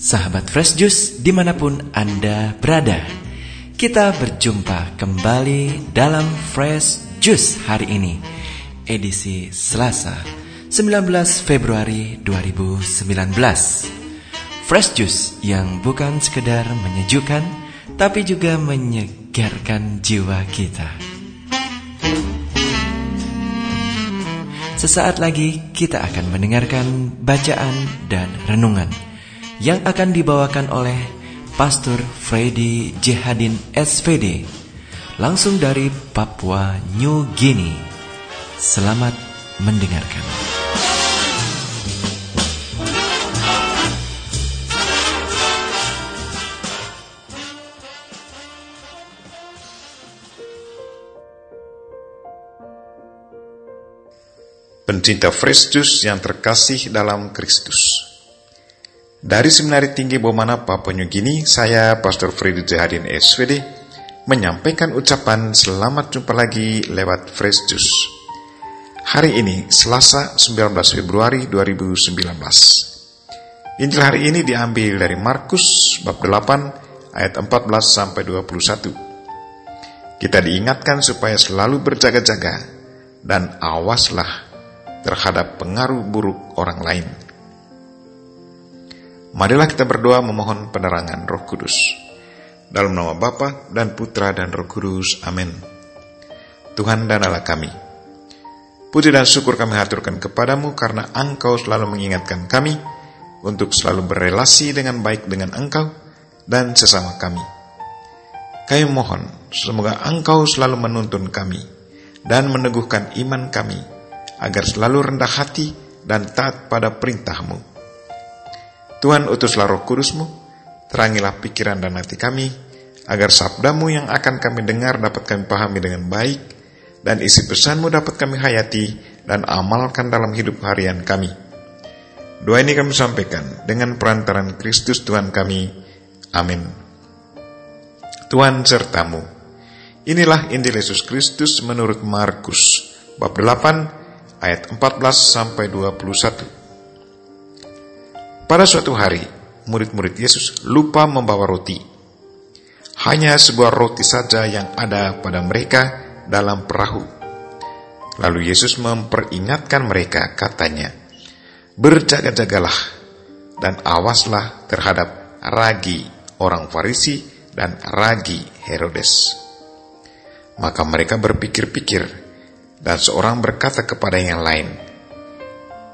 Sahabat Fresh Juice di mana pun Anda berada Kita berjumpa kembali dalam Fresh Juice hari ini Edisi Selasa 19 Februari 2019 Fresh Juice yang bukan sekedar menyejukkan Tapi juga menyegarkan jiwa kita Sesaat lagi kita akan mendengarkan bacaan dan renungan yang akan dibawakan oleh Pastor Freddy Jehadin SVD langsung dari Papua New Guinea. Selamat mendengarkan. Pencinta Kristus yang terkasih dalam Kristus. Dari Seminari Tinggi Bomana, Papua New saya Pastor Freddy Jahadin SVD menyampaikan ucapan selamat jumpa lagi lewat Juice. Hari ini, Selasa 19 Februari 2019. Injil hari ini diambil dari Markus bab 8 ayat 14 sampai 21. Kita diingatkan supaya selalu berjaga-jaga dan awaslah terhadap pengaruh buruk orang lain Marilah kita berdoa memohon penerangan Roh Kudus. Dalam nama Bapa dan Putra dan Roh Kudus. Amin. Tuhan dan Allah kami, puji dan syukur kami haturkan kepadamu karena Engkau selalu mengingatkan kami untuk selalu berelasi dengan baik dengan Engkau dan sesama kami. Kami mohon semoga Engkau selalu menuntun kami dan meneguhkan iman kami agar selalu rendah hati dan taat pada perintahmu Tuhan utuslah roh kudusmu, terangilah pikiran dan hati kami, agar sabdamu yang akan kami dengar dapat kami pahami dengan baik, dan isi pesanmu dapat kami hayati dan amalkan dalam hidup harian kami. Doa ini kami sampaikan dengan perantaran Kristus Tuhan kami. Amin. Tuhan sertamu. Inilah Injil Yesus Kristus menurut Markus bab 8 ayat 14 sampai 21. Pada suatu hari, murid-murid Yesus lupa membawa roti. Hanya sebuah roti saja yang ada pada mereka dalam perahu. Lalu Yesus memperingatkan mereka, katanya, Berjaga-jagalah dan awaslah terhadap ragi orang Farisi dan ragi Herodes. Maka mereka berpikir-pikir, dan seorang berkata kepada yang lain,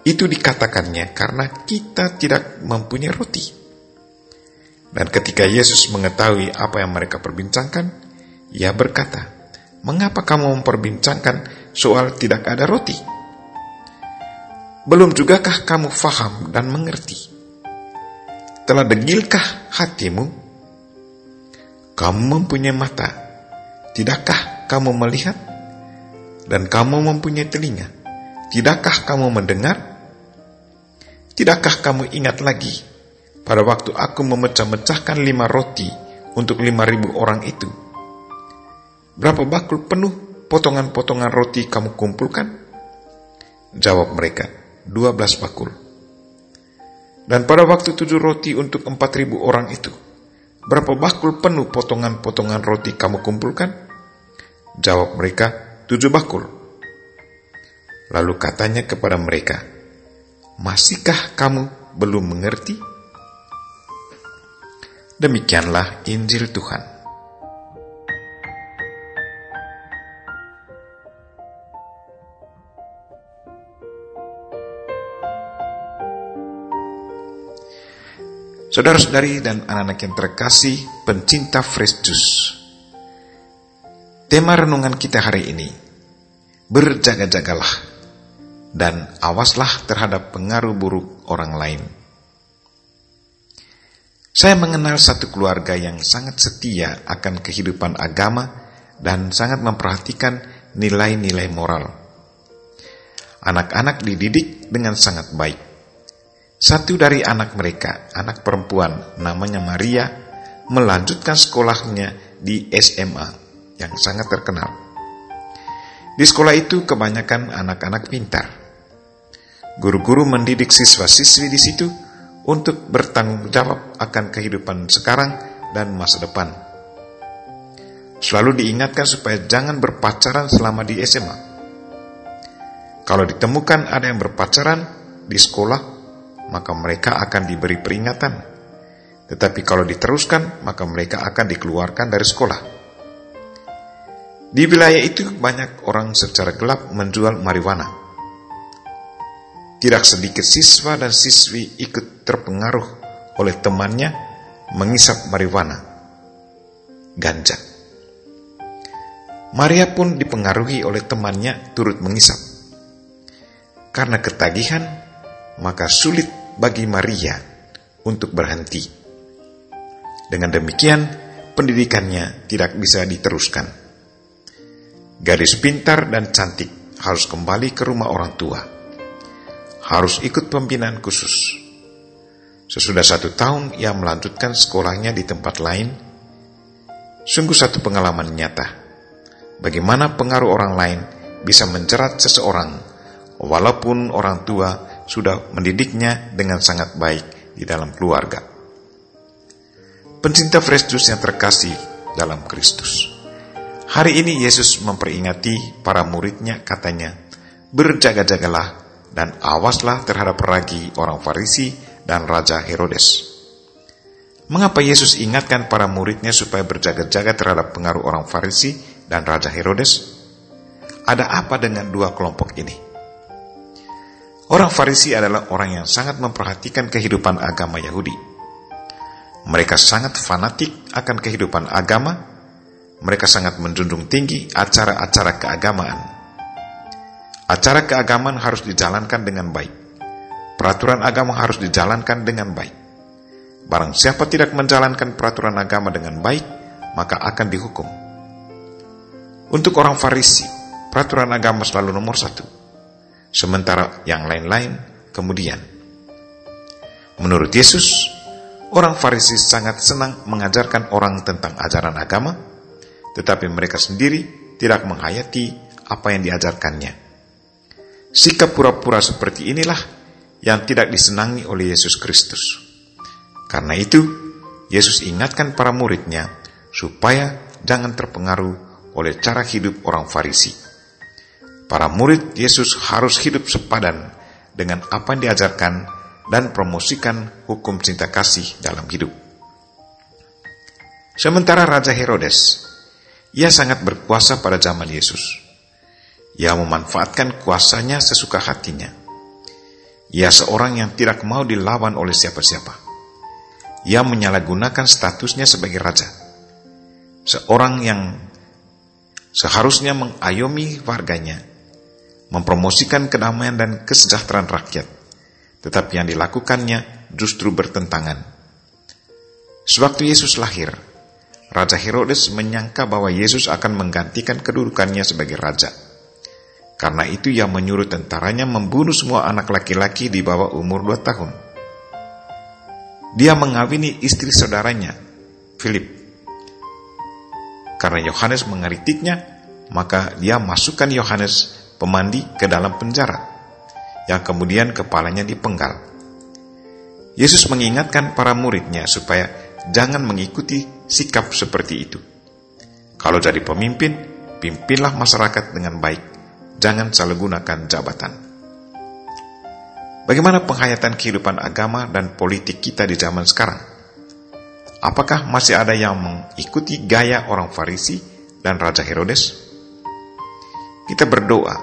itu dikatakannya karena kita tidak mempunyai roti. Dan ketika Yesus mengetahui apa yang mereka perbincangkan, ia berkata, Mengapa kamu memperbincangkan soal tidak ada roti? Belum jugakah kamu faham dan mengerti? Telah degilkah hatimu? Kamu mempunyai mata, tidakkah kamu melihat? Dan kamu mempunyai telinga, tidakkah kamu mendengar? Tidakkah kamu ingat lagi pada waktu aku memecah-mecahkan lima roti untuk lima ribu orang itu? Berapa bakul penuh potongan-potongan roti kamu kumpulkan? Jawab mereka, dua belas bakul. Dan pada waktu tujuh roti untuk empat ribu orang itu, berapa bakul penuh potongan-potongan roti kamu kumpulkan? Jawab mereka, tujuh bakul. Lalu katanya kepada mereka, Masihkah kamu belum mengerti? Demikianlah Injil Tuhan. Saudara-saudari dan anak-anak yang terkasih, pencinta fresh juice. Tema renungan kita hari ini, berjaga-jagalah dan awaslah terhadap pengaruh buruk orang lain. Saya mengenal satu keluarga yang sangat setia akan kehidupan agama dan sangat memperhatikan nilai-nilai moral. Anak-anak dididik dengan sangat baik. Satu dari anak mereka, anak perempuan namanya Maria, melanjutkan sekolahnya di SMA yang sangat terkenal. Di sekolah itu kebanyakan anak-anak pintar. Guru-guru mendidik siswa-siswi di situ untuk bertanggung jawab akan kehidupan sekarang dan masa depan. Selalu diingatkan supaya jangan berpacaran selama di SMA. Kalau ditemukan ada yang berpacaran di sekolah, maka mereka akan diberi peringatan. Tetapi kalau diteruskan, maka mereka akan dikeluarkan dari sekolah. Di wilayah itu banyak orang secara gelap menjual marijuana. Tidak sedikit siswa dan siswi ikut terpengaruh oleh temannya mengisap marijuana, ganja. Maria pun dipengaruhi oleh temannya turut mengisap. Karena ketagihan, maka sulit bagi Maria untuk berhenti. Dengan demikian, pendidikannya tidak bisa diteruskan. Gadis pintar dan cantik harus kembali ke rumah orang tua. Harus ikut pembinaan khusus. Sesudah satu tahun ia melanjutkan sekolahnya di tempat lain. Sungguh satu pengalaman nyata. Bagaimana pengaruh orang lain bisa mencerat seseorang walaupun orang tua sudah mendidiknya dengan sangat baik di dalam keluarga. Pencinta fresh yang terkasih dalam Kristus. Hari ini Yesus memperingati para muridnya katanya, berjaga-jagalah dan awaslah terhadap ragi orang Farisi dan Raja Herodes. Mengapa Yesus ingatkan para muridnya supaya berjaga-jaga terhadap pengaruh orang Farisi dan Raja Herodes? Ada apa dengan dua kelompok ini? Orang Farisi adalah orang yang sangat memperhatikan kehidupan agama Yahudi. Mereka sangat fanatik akan kehidupan agama mereka sangat menjunjung tinggi acara-acara keagamaan. Acara keagamaan harus dijalankan dengan baik. Peraturan agama harus dijalankan dengan baik. Barang siapa tidak menjalankan peraturan agama dengan baik, maka akan dihukum. Untuk orang Farisi, peraturan agama selalu nomor satu. Sementara yang lain-lain kemudian. Menurut Yesus, orang Farisi sangat senang mengajarkan orang tentang ajaran agama, tetapi mereka sendiri tidak menghayati apa yang diajarkannya. Sikap pura-pura seperti inilah yang tidak disenangi oleh Yesus Kristus. Karena itu, Yesus ingatkan para muridnya supaya jangan terpengaruh oleh cara hidup orang Farisi. Para murid Yesus harus hidup sepadan dengan apa yang diajarkan dan promosikan hukum cinta kasih dalam hidup. Sementara Raja Herodes ia sangat berkuasa pada zaman Yesus. Ia memanfaatkan kuasanya sesuka hatinya. Ia seorang yang tidak mau dilawan oleh siapa-siapa. Ia menyalahgunakan statusnya sebagai raja. Seorang yang seharusnya mengayomi warganya, mempromosikan kedamaian dan kesejahteraan rakyat. Tetapi yang dilakukannya justru bertentangan. Sewaktu Yesus lahir, Raja Herodes menyangka bahwa Yesus akan menggantikan kedudukannya sebagai raja. Karena itu ia menyuruh tentaranya membunuh semua anak laki-laki di bawah umur dua tahun. Dia mengawini istri saudaranya, Philip. Karena Yohanes mengeritiknya, maka dia masukkan Yohanes pemandi ke dalam penjara, yang kemudian kepalanya dipenggal. Yesus mengingatkan para muridnya supaya jangan mengikuti sikap seperti itu. Kalau jadi pemimpin, pimpinlah masyarakat dengan baik, jangan salah gunakan jabatan. Bagaimana penghayatan kehidupan agama dan politik kita di zaman sekarang? Apakah masih ada yang mengikuti gaya orang Farisi dan Raja Herodes? Kita berdoa,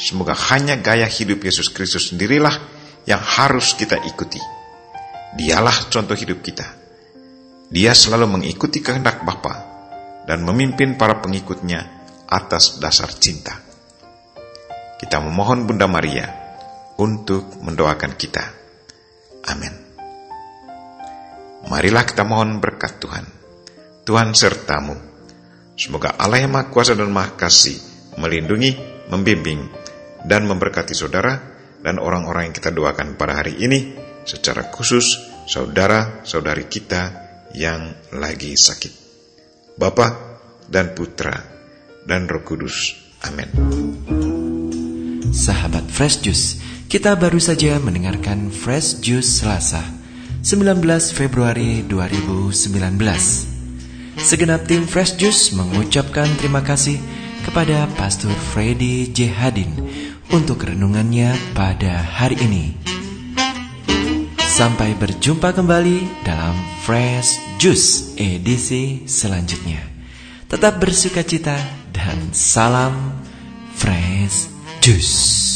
semoga hanya gaya hidup Yesus Kristus sendirilah yang harus kita ikuti. Dialah contoh hidup kita. Dia selalu mengikuti kehendak Bapa dan memimpin para pengikutnya atas dasar cinta. Kita memohon Bunda Maria untuk mendoakan kita. Amin. Marilah kita mohon berkat Tuhan. Tuhan sertamu. Semoga Allah yang Maha Kuasa dan Maha Kasih melindungi, membimbing, dan memberkati saudara dan orang-orang yang kita doakan pada hari ini, secara khusus saudara-saudari kita yang lagi sakit. Bapa dan Putra dan Roh Kudus. Amin. Sahabat Fresh Juice, kita baru saja mendengarkan Fresh Juice Selasa, 19 Februari 2019. Segenap tim Fresh Juice mengucapkan terima kasih kepada Pastor Freddy J. Hadin untuk renungannya pada hari ini. Sampai berjumpa kembali dalam Fresh Juice edisi selanjutnya. Tetap bersuka cita dan salam Fresh Juice.